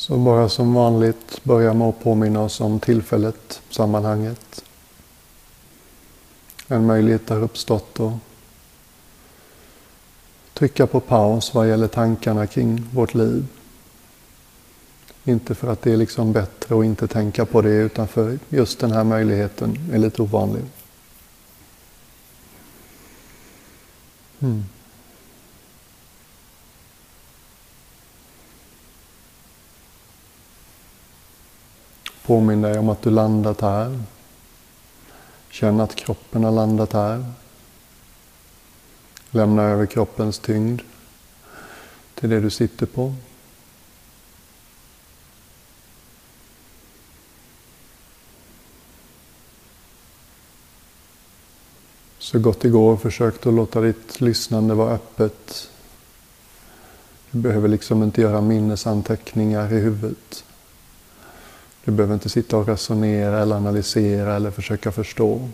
Så bara som vanligt börja med att påminna oss om tillfället, sammanhanget. En möjlighet har uppstått att trycka på paus vad gäller tankarna kring vårt liv. Inte för att det är liksom bättre att inte tänka på det utan för just den här möjligheten är lite ovanlig. Mm. Påminn dig om att du landat här. Känn att kroppen har landat här. Lämna över kroppens tyngd till det du sitter på. Så gott det går, försök att låta ditt lyssnande vara öppet. Du behöver liksom inte göra minnesanteckningar i huvudet. Du behöver inte sitta och resonera eller analysera eller försöka förstå.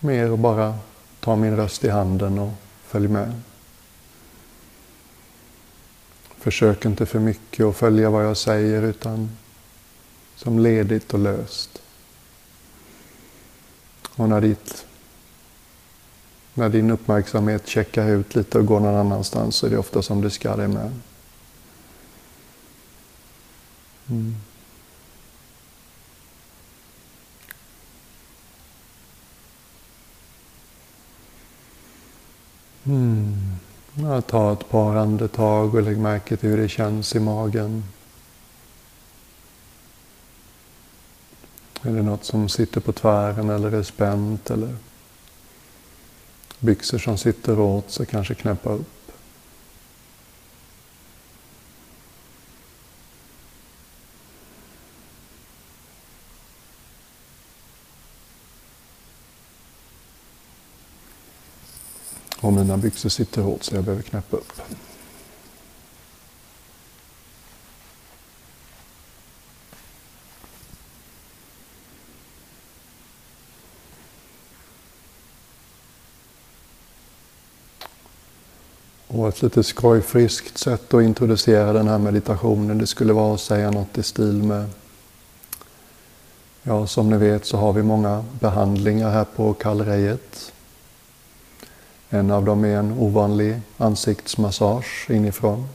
Mer och bara ta min röst i handen och följ med. Försök inte för mycket att följa vad jag säger utan som ledigt och löst. Och när, ditt, när din uppmärksamhet checkar ut lite och går någon annanstans så är det ofta som du ska det med. Mm. Mm. Ja, ta ett par andetag och lägg märke till hur det känns i magen. Är det något som sitter på tvären eller är spänt eller byxor som sitter åt så kanske knäppa upp. Och mina byxor sitter hårt så jag behöver knäppa upp. Och ett lite skojfriskt sätt att introducera den här meditationen det skulle vara att säga något i stil med Ja, som ni vet så har vi många behandlingar här på Kallrejet. En av dem är en ovanlig ansiktsmassage inifrån.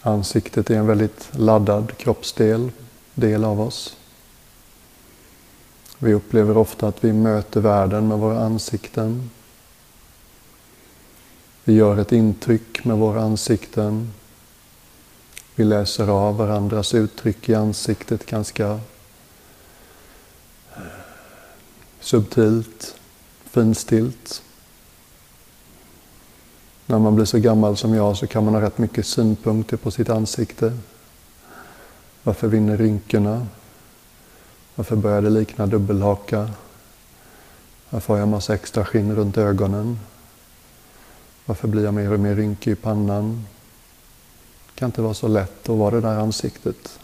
Ansiktet är en väldigt laddad kroppsdel, del av oss. Vi upplever ofta att vi möter världen med våra ansikten. Vi gör ett intryck med våra ansikten. Vi läser av varandras uttryck i ansiktet ganska subtilt, finstilt. När man blir så gammal som jag så kan man ha rätt mycket synpunkter på sitt ansikte. Varför vinner rynkorna? Varför börjar det likna dubbelhaka? Varför har jag massa extra skinn runt ögonen? Varför blir jag mer och mer rynkig i pannan? Det kan inte vara så lätt att vara det där ansiktet.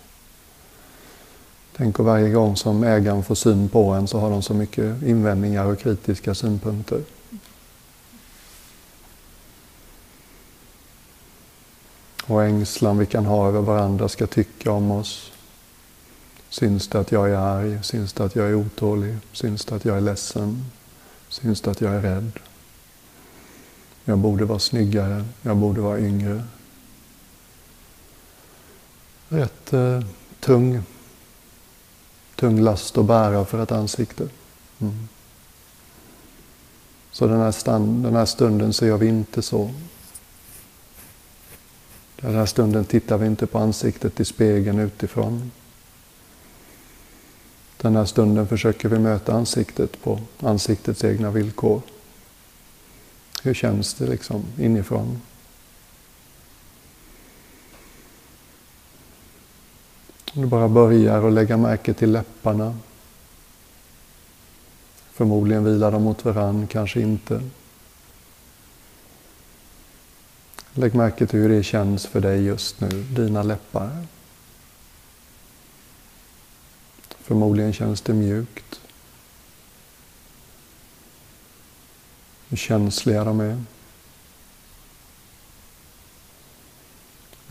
Tänk och varje gång som ägaren får syn på en så har de så mycket invändningar och kritiska synpunkter. Och ängslan vi kan ha över varandra ska tycka om oss. Syns det att jag är arg? Syns det att jag är otålig? Syns det att jag är ledsen? Syns det att jag är rädd? Jag borde vara snyggare. Jag borde vara yngre. Rätt eh, tung tung last att bära för ett ansikte. Mm. Så den här, stand, den här stunden så gör vi inte så. Den här stunden tittar vi inte på ansiktet i spegeln utifrån. Den här stunden försöker vi möta ansiktet på ansiktets egna villkor. Hur känns det liksom inifrån? Du bara börjar och lägga märke till läpparna. Förmodligen vilar de mot varann, kanske inte. Lägg märke till hur det känns för dig just nu, dina läppar. Förmodligen känns det mjukt. Hur känsliga de är.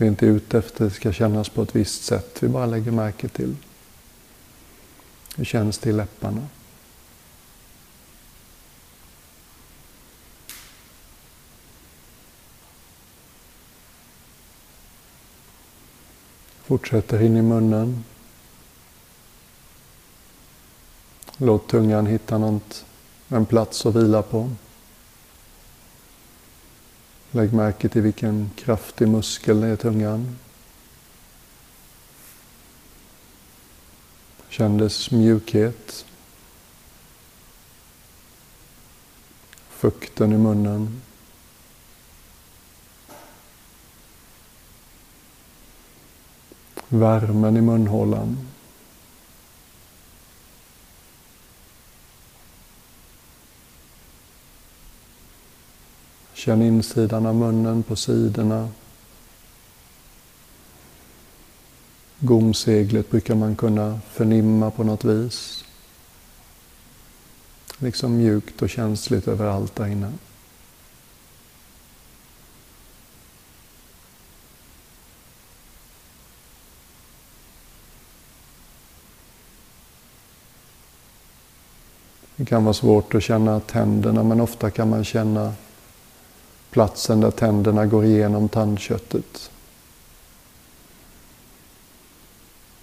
Vi är inte ute efter att det ska kännas på ett visst sätt. Vi bara lägger märke till hur känns det i läpparna. Fortsätter in i munnen. Låt tungan hitta något, en plats att vila på. Lägg märke till vilken kraftig muskel det är i tungan. Kändes mjukhet. Fukten i munnen. Värmen i munhålan. Känn insidan av munnen på sidorna. Gomseglet brukar man kunna förnimma på något vis. Liksom mjukt och känsligt överallt där inne. Det kan vara svårt att känna tänderna men ofta kan man känna platsen där tänderna går igenom tandköttet.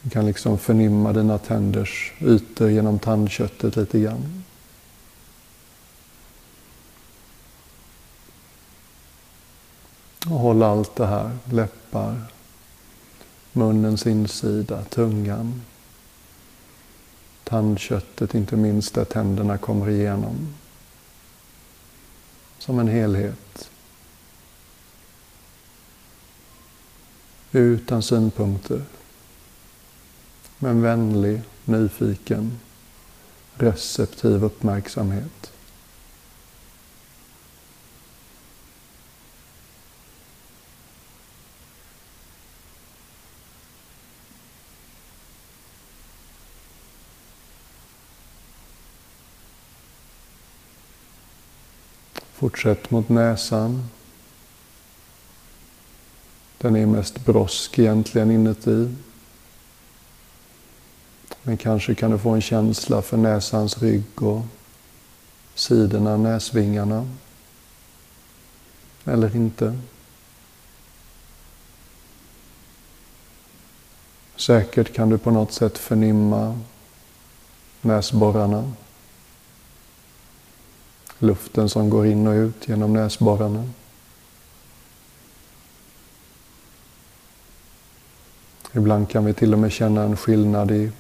Du kan liksom förnimma dina tänders ytor genom tandköttet lite grann. Och håll allt det här, läppar, munnens insida, tungan, tandköttet, inte minst där tänderna kommer igenom. Som en helhet. Utan synpunkter. Men vänlig, nyfiken, receptiv uppmärksamhet. Fortsätt mot näsan. Den är mest brosk egentligen inuti. Men kanske kan du få en känsla för näsans rygg och sidorna, näsvingarna. Eller inte. Säkert kan du på något sätt förnimma näsborrarna. Luften som går in och ut genom näsborrarna. Ibland kan vi till och med känna en skillnad i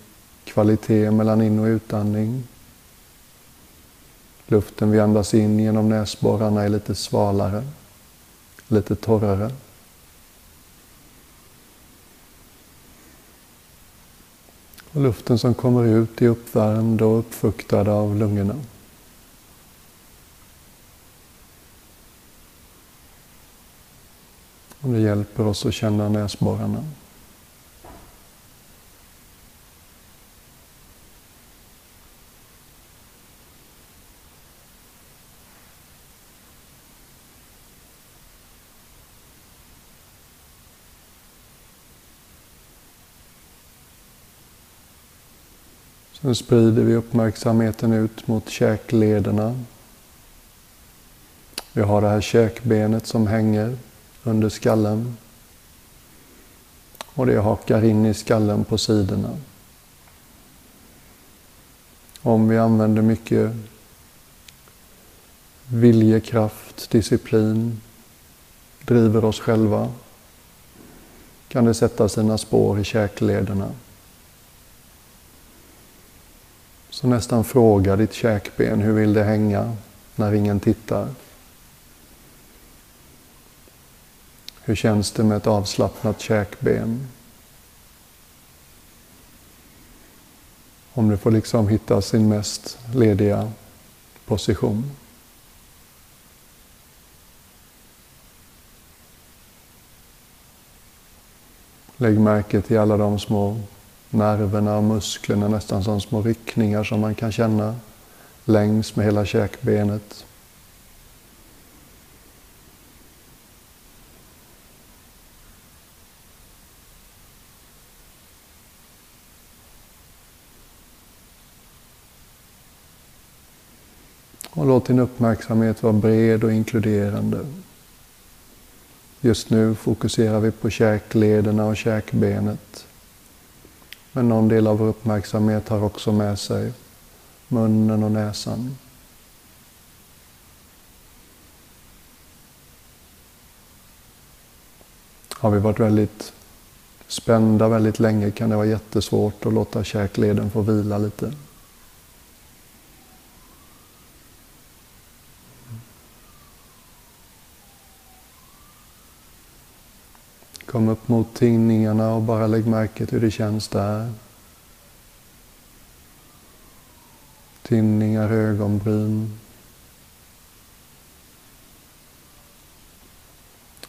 kvalitet mellan in och utandning. Luften vi andas in genom näsborrarna är lite svalare, lite torrare. Och luften som kommer ut är uppvärmd och uppfuktad av lungorna. Och det hjälper oss att känna näsborrarna. Nu sprider vi uppmärksamheten ut mot käklederna. Vi har det här käkbenet som hänger under skallen. Och det hakar in i skallen på sidorna. Om vi använder mycket viljekraft, disciplin, driver oss själva kan det sätta sina spår i käklederna. Så nästan fråga ditt käkben, hur vill det hänga när ingen tittar? Hur känns det med ett avslappnat käkben? Om du får liksom hitta sin mest lediga position. Lägg märke till alla de små nerverna och musklerna, nästan som små ryckningar som man kan känna längs med hela käkbenet. Och låt din uppmärksamhet vara bred och inkluderande. Just nu fokuserar vi på käklederna och käkbenet. Men någon del av vår uppmärksamhet har också med sig munnen och näsan. Har vi varit väldigt spända väldigt länge kan det vara jättesvårt att låta käkleden få vila lite. Kom upp mot tinningarna och bara lägg märke till hur det känns där. Tinningar, ögonbryn.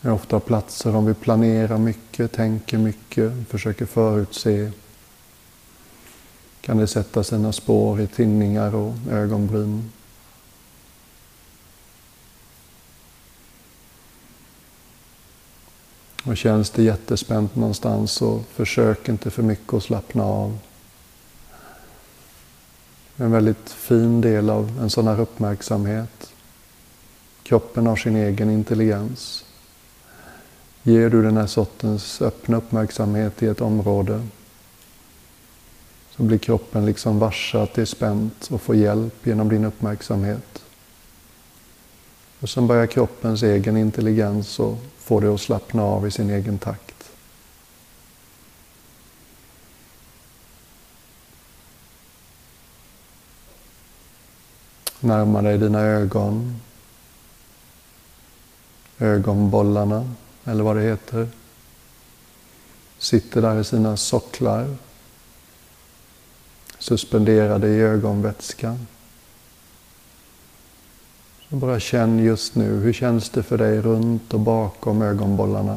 Det är ofta platser om vi planerar mycket, tänker mycket, försöker förutse. Kan det sätta sina spår i tinningar och ögonbryn. Och känns det jättespänt någonstans så försök inte för mycket att slappna av. En väldigt fin del av en sån här uppmärksamhet. Kroppen har sin egen intelligens. Ger du den här sortens öppna uppmärksamhet i ett område så blir kroppen liksom varse att det är spänt och får hjälp genom din uppmärksamhet. Och sen börjar kroppens egen intelligens att få det att slappna av i sin egen takt. Närma dig dina ögon, ögonbollarna eller vad det heter. Sitter där i sina socklar, suspenderade i ögonvätskan. Bara känn just nu, hur känns det för dig runt och bakom ögonbollarna?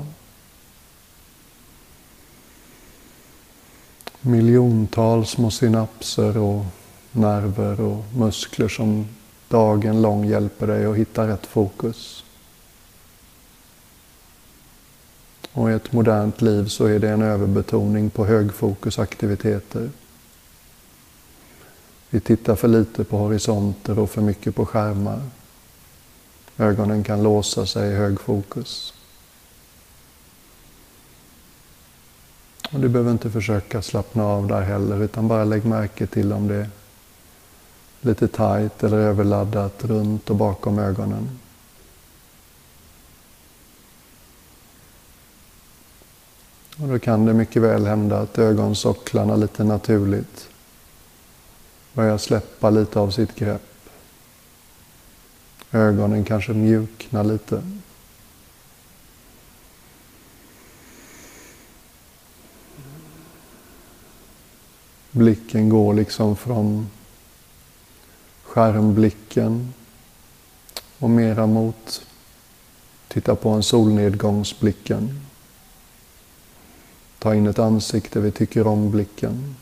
Miljontals små synapser och nerver och muskler som dagen lång hjälper dig att hitta rätt fokus. Och i ett modernt liv så är det en överbetoning på högfokusaktiviteter. Vi tittar för lite på horisonter och för mycket på skärmar. Ögonen kan låsa sig i hög fokus. Och du behöver inte försöka slappna av där heller, utan bara lägg märke till om det är lite tajt eller överladdat runt och bakom ögonen. Och då kan det mycket väl hända att ögonsocklarna lite naturligt börjar släppa lite av sitt grepp. Ögonen kanske mjuknar lite. Blicken går liksom från skärmblicken och mera mot titta på en solnedgångsblicken. Ta in ett ansikte vi tycker om blicken.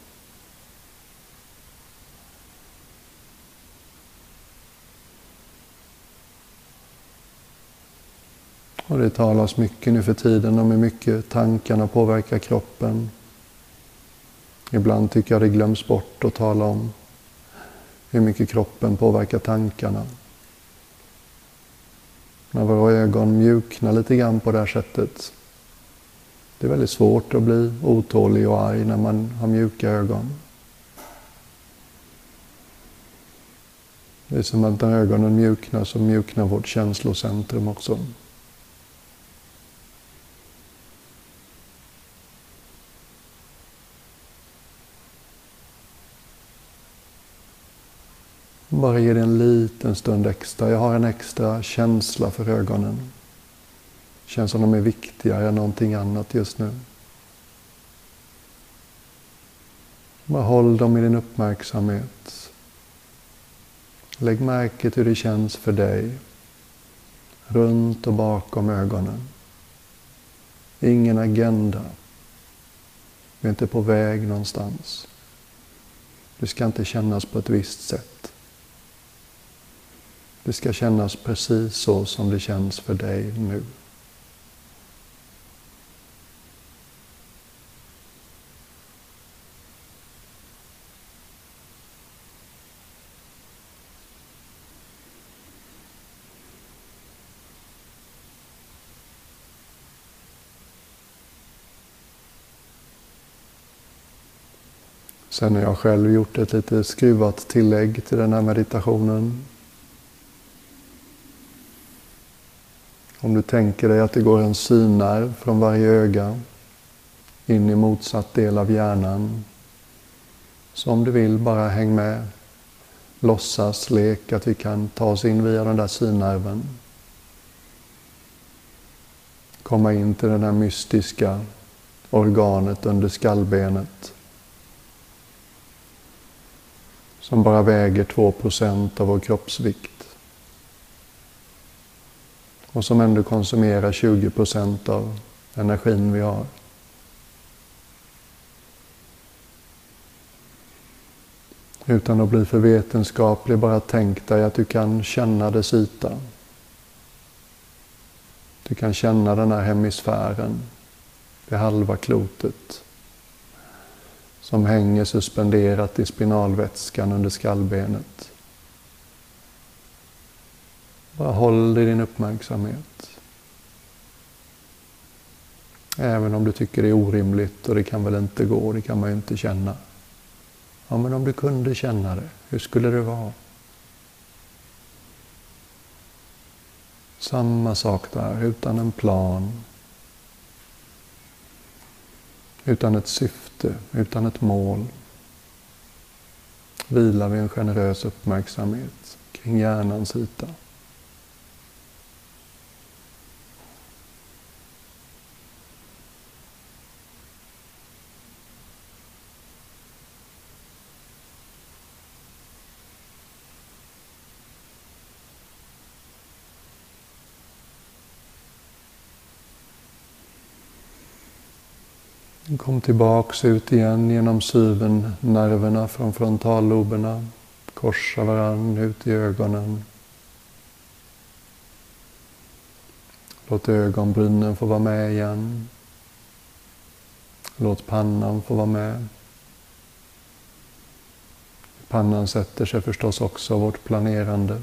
Och det talas mycket nu för tiden om hur mycket tankarna påverkar kroppen. Ibland tycker jag det glöms bort att tala om hur mycket kroppen påverkar tankarna. När våra ögon mjuknar lite grann på det här sättet. Det är väldigt svårt att bli otålig och arg när man har mjuka ögon. Det är som att när ögonen mjuknar så mjuknar vårt känslocentrum också. Bara ge det en liten stund extra. Jag har en extra känsla för ögonen. Känns som de är viktigare än någonting annat just nu. Bara håll dem i din uppmärksamhet. Lägg märke till hur det känns för dig. Runt och bakom ögonen. Ingen agenda. Vi är inte på väg någonstans. Det ska inte kännas på ett visst sätt. Det ska kännas precis så som det känns för dig nu. Sen har jag själv gjort ett lite skruvat tillägg till den här meditationen Om du tänker dig att det går en synnerv från varje öga in i motsatt del av hjärnan. Så om du vill, bara häng med. Låtsas, lek att vi kan ta oss in via den där synnerven. Komma in till det där mystiska organet under skallbenet. Som bara väger 2% av vår kroppsvikt. Och som ändå konsumerar 20% av energin vi har. Utan att bli för vetenskaplig, bara tänk dig att du kan känna dess yta. Du kan känna den här hemisfären, det halva klotet som hänger suspenderat i spinalvätskan under skallbenet. Bara håll i din uppmärksamhet. Även om du tycker det är orimligt och det kan väl inte gå, det kan man ju inte känna. Ja, men om du kunde känna det, hur skulle det vara? Samma sak där, utan en plan. Utan ett syfte, utan ett mål. Vilar vi en generös uppmärksamhet kring hjärnans yta. Kom tillbaks ut igen genom syvennerverna från frontalloberna. Korsa varann ut i ögonen. Låt ögonbrynen få vara med igen. Låt pannan få vara med. pannan sätter sig förstås också vårt planerande,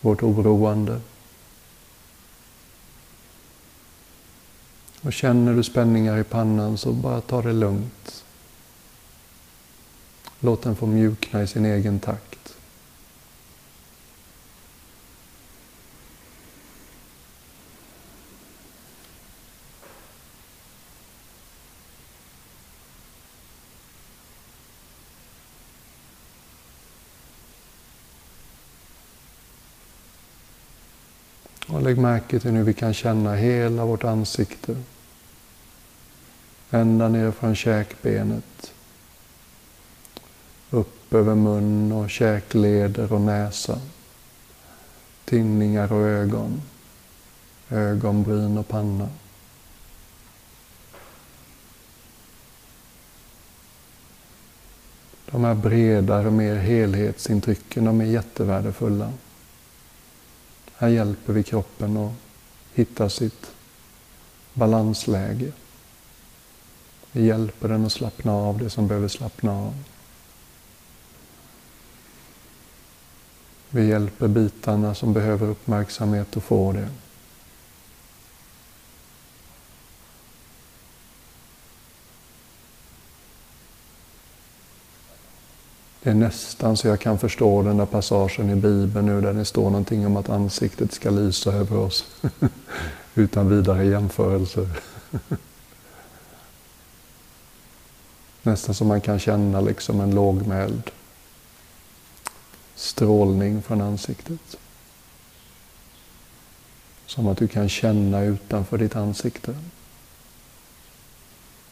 vårt oroande. Och känner du spänningar i pannan så bara ta det lugnt. Låt den få mjukna i sin egen takt. Och lägg märke till hur vi kan känna hela vårt ansikte ända ner från käkbenet. Upp över mun och käkleder och näsa. Tinningar och ögon. Ögonbryn och panna. De här bredare, mer helhetsintrycken, de är jättevärdefulla. Här hjälper vi kroppen att hitta sitt balansläge. Vi hjälper den att slappna av det som behöver slappna av. Vi hjälper bitarna som behöver uppmärksamhet att få det. Det är nästan så jag kan förstå den där passagen i Bibeln nu där det står någonting om att ansiktet ska lysa över oss. Utan vidare jämförelser. Nästan som man kan känna liksom en lågmäld strålning från ansiktet. Som att du kan känna utanför ditt ansikte.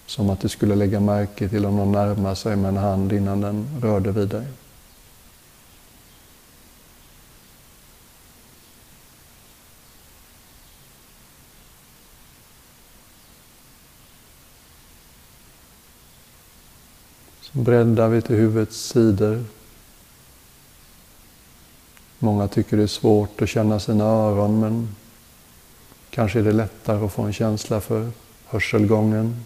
Som att du skulle lägga märke till om någon närmar sig med en hand innan den rörde vid dig. Breddar vi till huvudets sidor. Många tycker det är svårt att känna sina öron men kanske är det lättare att få en känsla för hörselgången.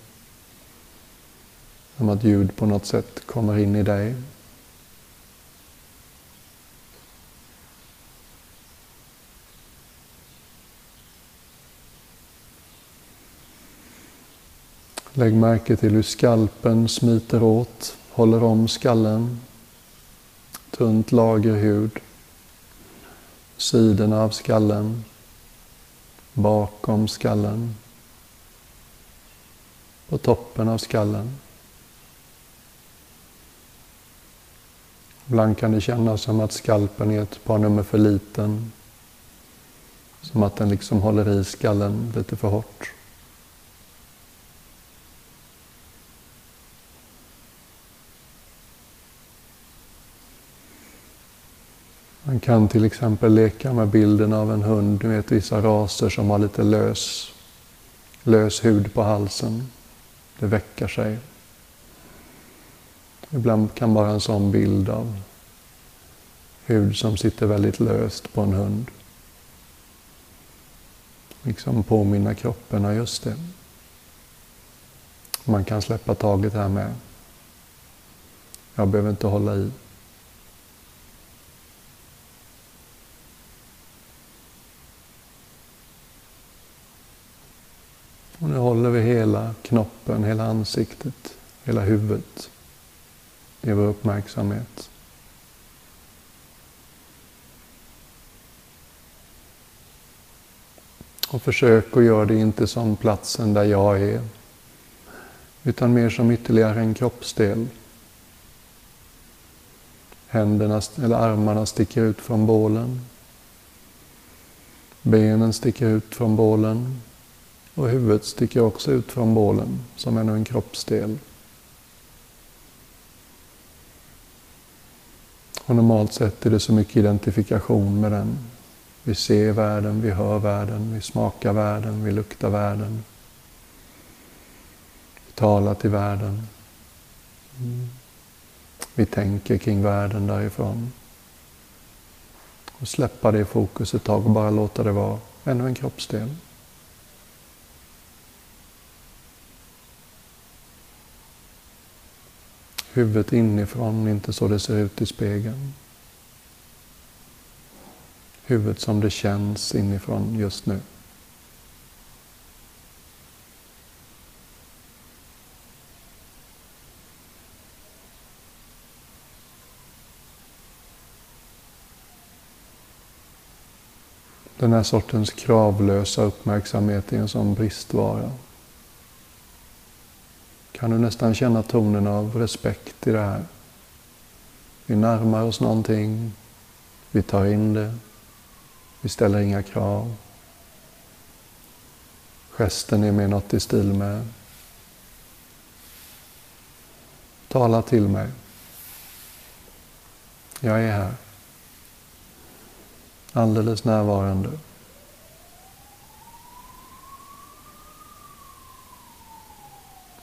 Som att ljud på något sätt kommer in i dig. Lägg märke till hur skalpen smiter åt håller om skallen, tunt lager hud, sidorna av skallen, bakom skallen, på toppen av skallen. Ibland kan det kännas som att skalpen är ett par nummer för liten. Som att den liksom håller i skallen lite för hårt. Man kan till exempel leka med bilden av en hund. Du vet vissa raser som har lite lös, lös hud på halsen. Det väcker sig. Ibland kan bara en sån bild av hud som sitter väldigt löst på en hund liksom påminna kroppen om just det. Man kan släppa taget här med. Jag behöver inte hålla i. Och nu håller vi hela knoppen, hela ansiktet, hela huvudet i vår uppmärksamhet. Och försök att göra det inte som platsen där jag är, utan mer som ytterligare en kroppsdel. Händerna eller armarna sticker ut från bålen. Benen sticker ut från bålen. Och huvudet sticker också ut från bålen som ännu en kroppsdel. Och normalt sett är det så mycket identifikation med den. Vi ser världen, vi hör världen, vi smakar världen, vi luktar världen. Vi talar till världen. Vi tänker kring världen därifrån. Och släppa det fokus ett tag och bara låta det vara ännu en kroppsdel. Huvudet inifrån, inte så det ser ut i spegeln. Huvudet som det känns inifrån just nu. Den här sortens kravlösa uppmärksamhet är en sån bristvara kan du nästan känna tonen av respekt i det här. Vi närmar oss någonting, vi tar in det, vi ställer inga krav. Gesten är mer något i stil med Tala till mig. Jag är här. Alldeles närvarande.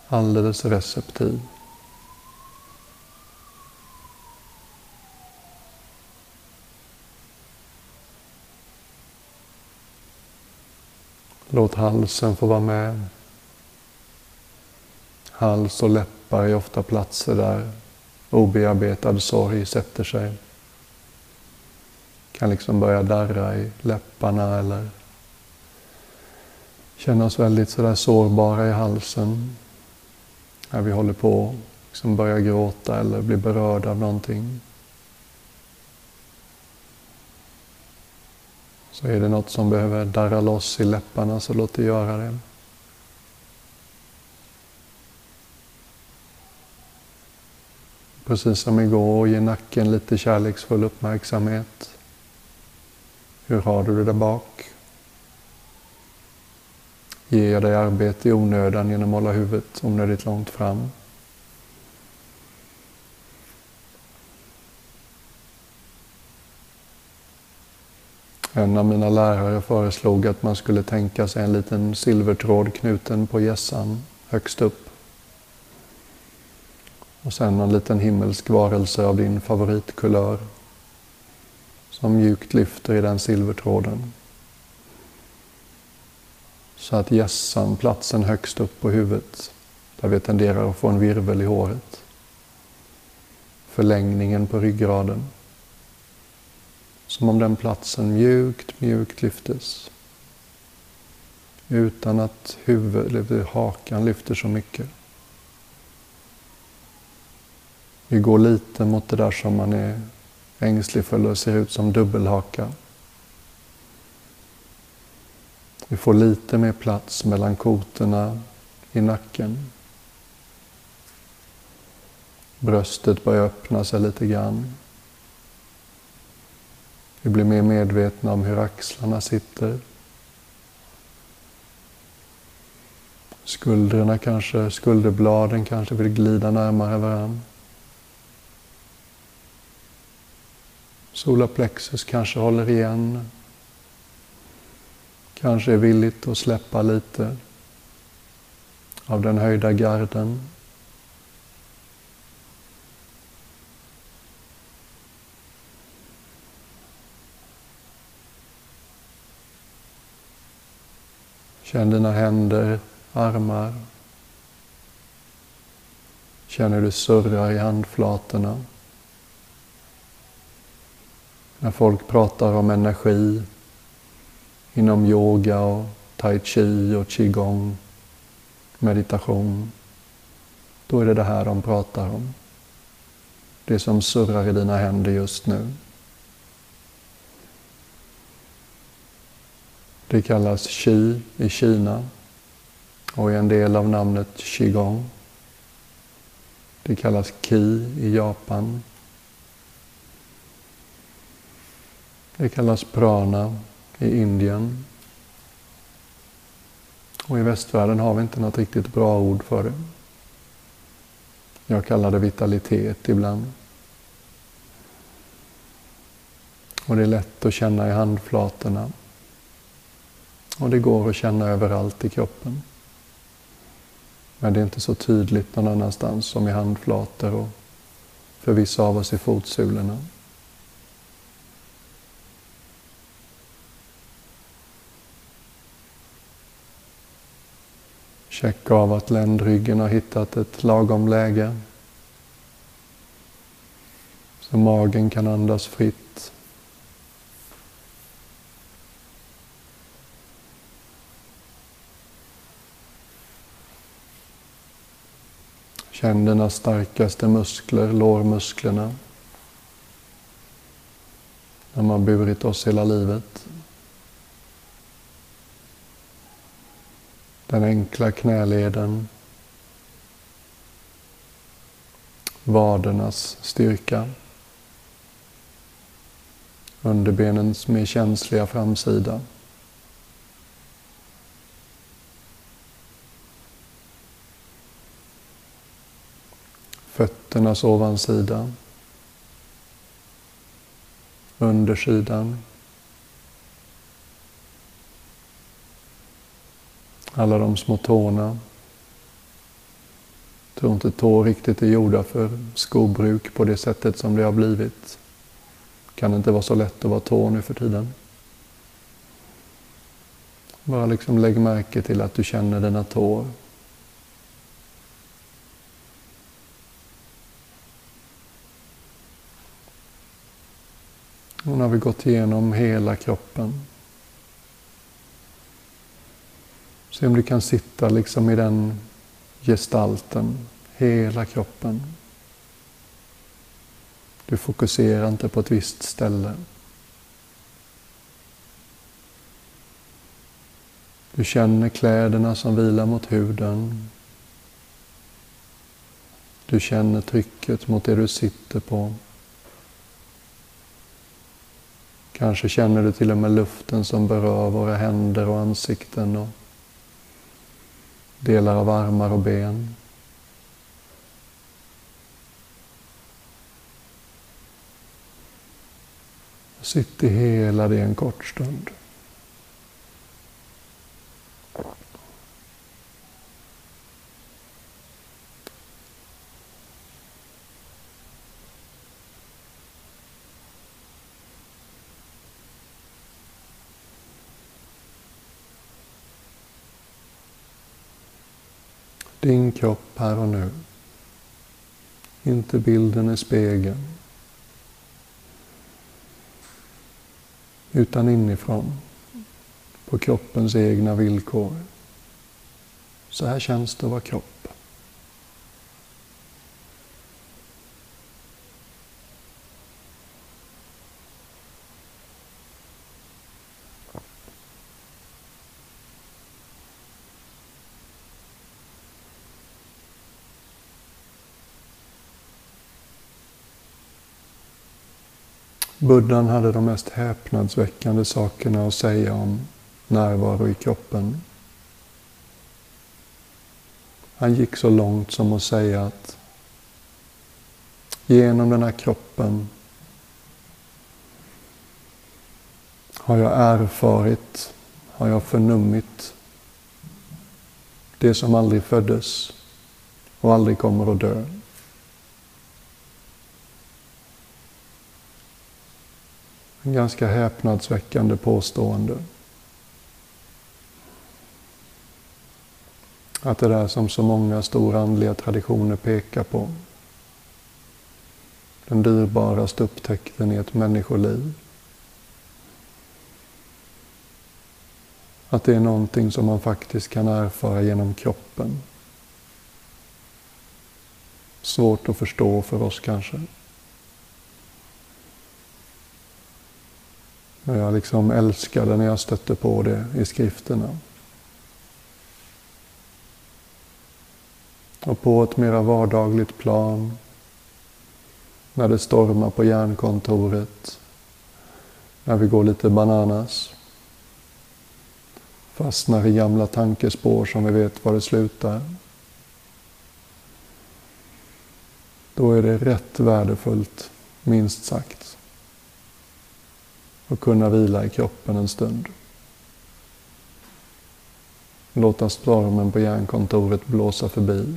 Alldeles receptiv. Låt halsen få vara med. Hals och läppar är ofta platser där obearbetad sorg sätter sig. Kan liksom börja darra i läpparna eller kännas väldigt sådär sårbara i halsen när vi håller på att liksom börja gråta eller blir berörda av någonting. Så är det något som behöver darra loss i läpparna så låt det göra det. Precis som igår, ge nacken lite kärleksfull uppmärksamhet. Hur har du det där bak? Ger jag dig arbete i onödan genom att hålla huvudet onödigt långt fram? En av mina lärare föreslog att man skulle tänka sig en liten silvertråd knuten på gässan högst upp. Och sen en liten himmelsk varelse av din favoritkulör som mjukt lyfter i den silvertråden. Så att gässan, platsen högst upp på huvudet, där vi tenderar att få en virvel i håret. Förlängningen på ryggraden. Som om den platsen mjukt, mjukt lyftes. Utan att huvudet, eller hakan lyfter så mycket. Vi går lite mot det där som man är ängslig för och ser ut som dubbelhaka. Vi får lite mer plats mellan kotorna i nacken. Bröstet börjar öppna sig lite grann. Vi blir mer medvetna om hur axlarna sitter. Skuldrorna kanske, skulderbladen kanske vill glida närmare varandra. Solarplexus kanske håller igen. Kanske är villigt att släppa lite av den höjda garden. Känn dina händer, armar. Känn hur du surrar i handflatorna. När folk pratar om energi inom yoga och tai chi och qigong, meditation, då är det det här de pratar om. Det som surrar i dina händer just nu. Det kallas qi i Kina och är en del av namnet qigong. Det kallas ki i Japan. Det kallas prana i Indien. Och i västvärlden har vi inte något riktigt bra ord för det. Jag kallar det vitalitet ibland. Och det är lätt att känna i handflatorna. Och det går att känna överallt i kroppen. Men det är inte så tydligt någon annanstans som i handflator och för vissa av oss i fotsulorna. Checka av att ländryggen har hittat ett lagom läge. Så magen kan andas fritt. Känn dina starkaste muskler, lårmusklerna. De har burit oss hela livet. Den enkla knäleden. Vadernas styrka. Underbenens mer känsliga framsida. Fötternas ovansida. Undersidan. Alla de små tårna. Jag tror inte tår riktigt är gjorda för skobruk på det sättet som det har blivit. Kan inte vara så lätt att vara tå nu för tiden. Bara liksom lägg märke till att du känner dina tår. Och nu har vi gått igenom hela kroppen. Se om du kan sitta liksom i den gestalten, hela kroppen. Du fokuserar inte på ett visst ställe. Du känner kläderna som vilar mot huden. Du känner trycket mot det du sitter på. Kanske känner du till och med luften som berör våra händer och ansikten och delar av armar och ben. Sitt i hela det en kort stund. Din kropp här och nu. Inte bilden i spegeln. Utan inifrån. På kroppens egna villkor. Så här känns det att vara kropp. Buddhan hade de mest häpnadsväckande sakerna att säga om närvaro i kroppen. Han gick så långt som att säga att genom den här kroppen har jag erfarit, har jag förnummit det som aldrig föddes och aldrig kommer att dö. En ganska häpnadsväckande påstående. Att det där som så många stora andliga traditioner pekar på. Den dyrbaraste upptäckten i ett människoliv. Att det är någonting som man faktiskt kan erfara genom kroppen. Svårt att förstå för oss kanske. Och jag liksom älskade när jag stötte på det i skrifterna. Och på ett mera vardagligt plan, när det stormar på järnkontoret, när vi går lite bananas, fastnar i gamla tankespår som vi vet var det slutar. Då är det rätt värdefullt, minst sagt, och kunna vila i kroppen en stund. Låta stormen på järnkontoret blåsa förbi.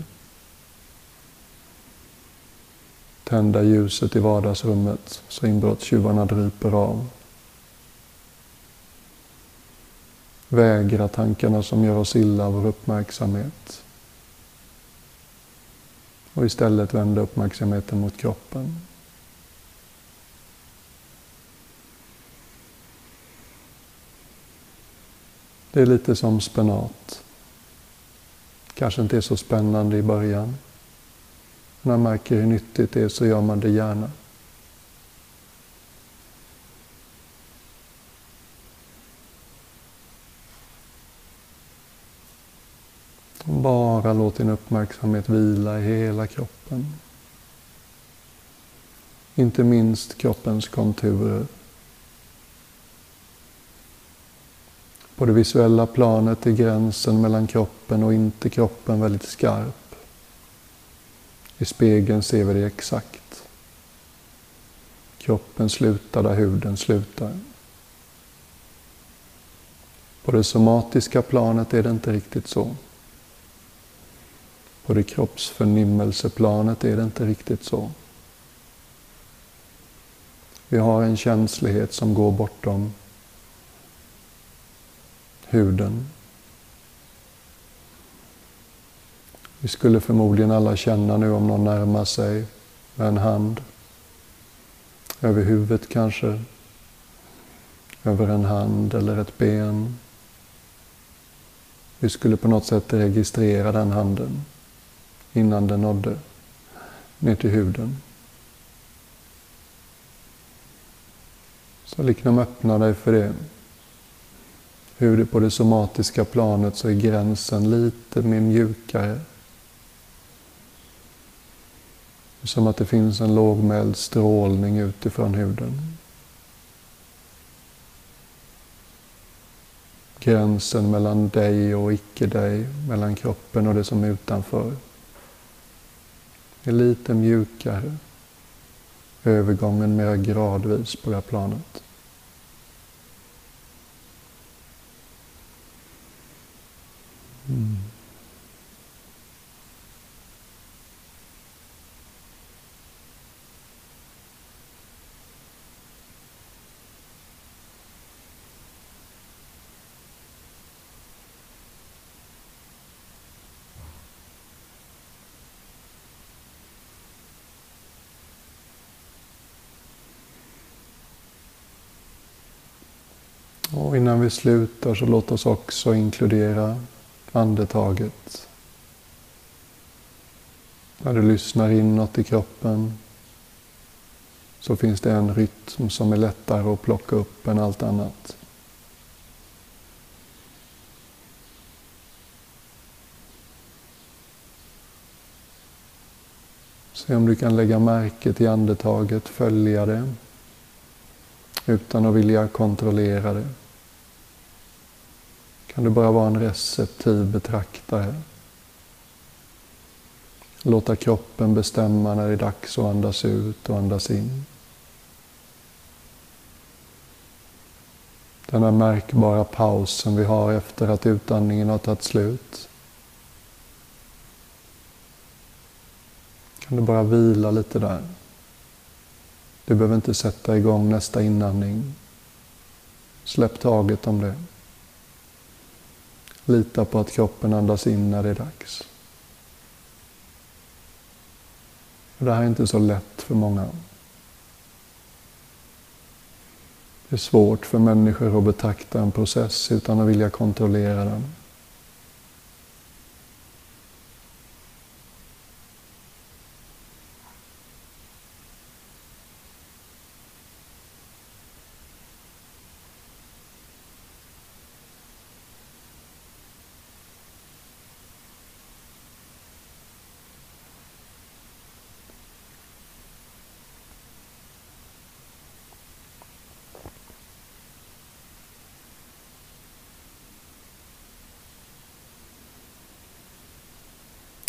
Tända ljuset i vardagsrummet så inbrottstjuvarna dryper av. Vägra tankarna som gör oss illa vår uppmärksamhet. Och istället vända uppmärksamheten mot kroppen. Det är lite som spenat. Kanske inte är så spännande i början. När man märker hur nyttigt det är så gör man det gärna. Bara låt din uppmärksamhet vila i hela kroppen. Inte minst kroppens konturer. På det visuella planet är gränsen mellan kroppen och inte kroppen väldigt skarp. I spegeln ser vi det exakt. Kroppen slutar där huden slutar. På det somatiska planet är det inte riktigt så. På det kroppsförnimmelseplanet är det inte riktigt så. Vi har en känslighet som går bortom huden. Vi skulle förmodligen alla känna nu om någon närmar sig med en hand. Över huvudet kanske. Över en hand eller ett ben. Vi skulle på något sätt registrera den handen innan den nådde ner till huden. Så liksom öppna dig för det. Hur det på det somatiska planet så är gränsen lite mer mjukare. Som att det finns en lågmäld strålning utifrån huden. Gränsen mellan dig och icke dig, mellan kroppen och det som är utanför är lite mjukare. Övergången mer gradvis på det här planet. Mm. Och innan vi slutar så låt oss också inkludera andetaget. När du lyssnar inåt i kroppen så finns det en rytm som är lättare att plocka upp än allt annat. Se om du kan lägga märke till andetaget, följa det. utan att vilja kontrollera det. Kan du bara vara en receptiv betraktare. Låta kroppen bestämma när det är dags att andas ut och andas in. Den här märkbara pausen vi har efter att utandningen har tagit slut. Kan du bara vila lite där. Du behöver inte sätta igång nästa inandning. Släpp taget om det. Lita på att kroppen andas in när det är dags. Det här är inte så lätt för många. Det är svårt för människor att betrakta en process utan att vilja kontrollera den.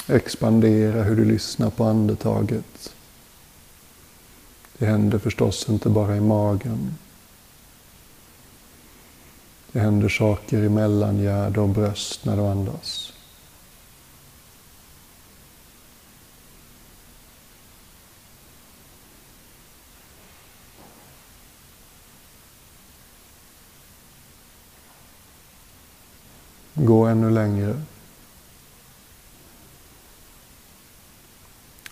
Expandera hur du lyssnar på andetaget. Det händer förstås inte bara i magen. Det händer saker i mellangärde och bröst när du andas. Gå ännu längre.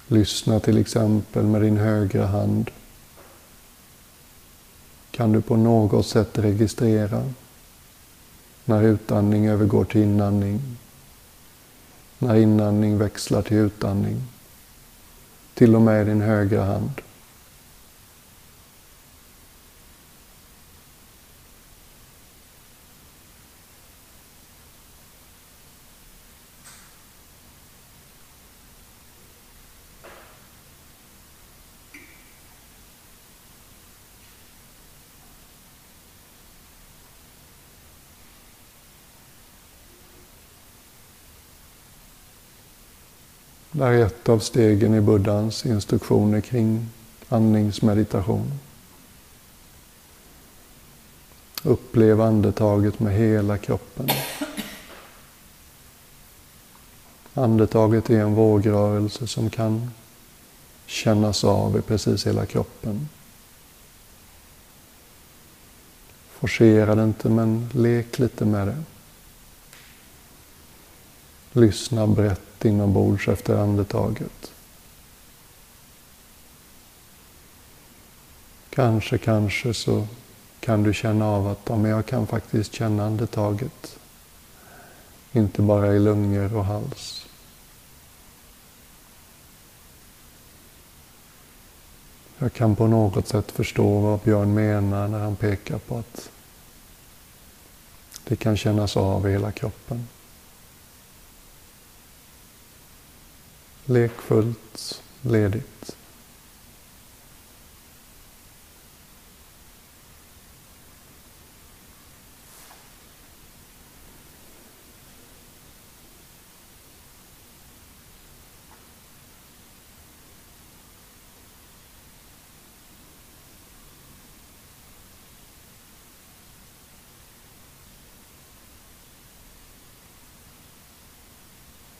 Lyssna till exempel med din högra hand. Kan du på något sätt registrera när utandning övergår till inandning? När inandning växlar till utandning? Till och med din högra hand. Det här är ett av stegen i Buddhas instruktioner kring andningsmeditation. Upplev andetaget med hela kroppen. Andetaget är en vågrörelse som kan kännas av i precis hela kroppen. Forcera det inte, men lek lite med det. Lyssna brett inombords efter andetaget. Kanske, kanske så kan du känna av att ja, men jag kan faktiskt känna andetaget. Inte bara i lungor och hals. Jag kan på något sätt förstå vad Björn menar när han pekar på att det kan kännas av i hela kroppen. Lekfullt, ledigt.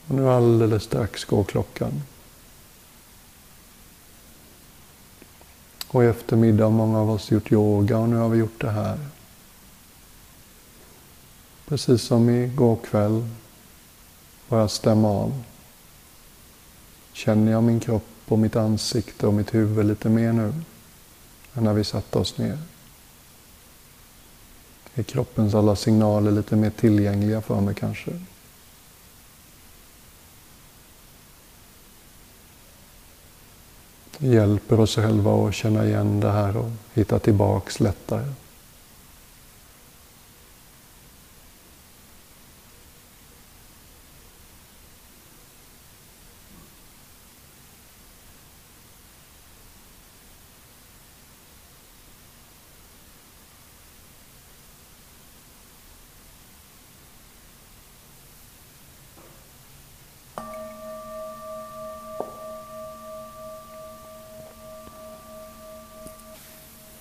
Och nu alldeles strax går klockan. Och i eftermiddag har många av oss gjort yoga och nu har vi gjort det här. Precis som igår kväll. Bara stämma av. Känner jag min kropp och mitt ansikte och mitt huvud lite mer nu än när vi satte oss ner? Är kroppens alla signaler lite mer tillgängliga för mig kanske? Hjälper oss själva att känna igen det här och hitta tillbaks lättare.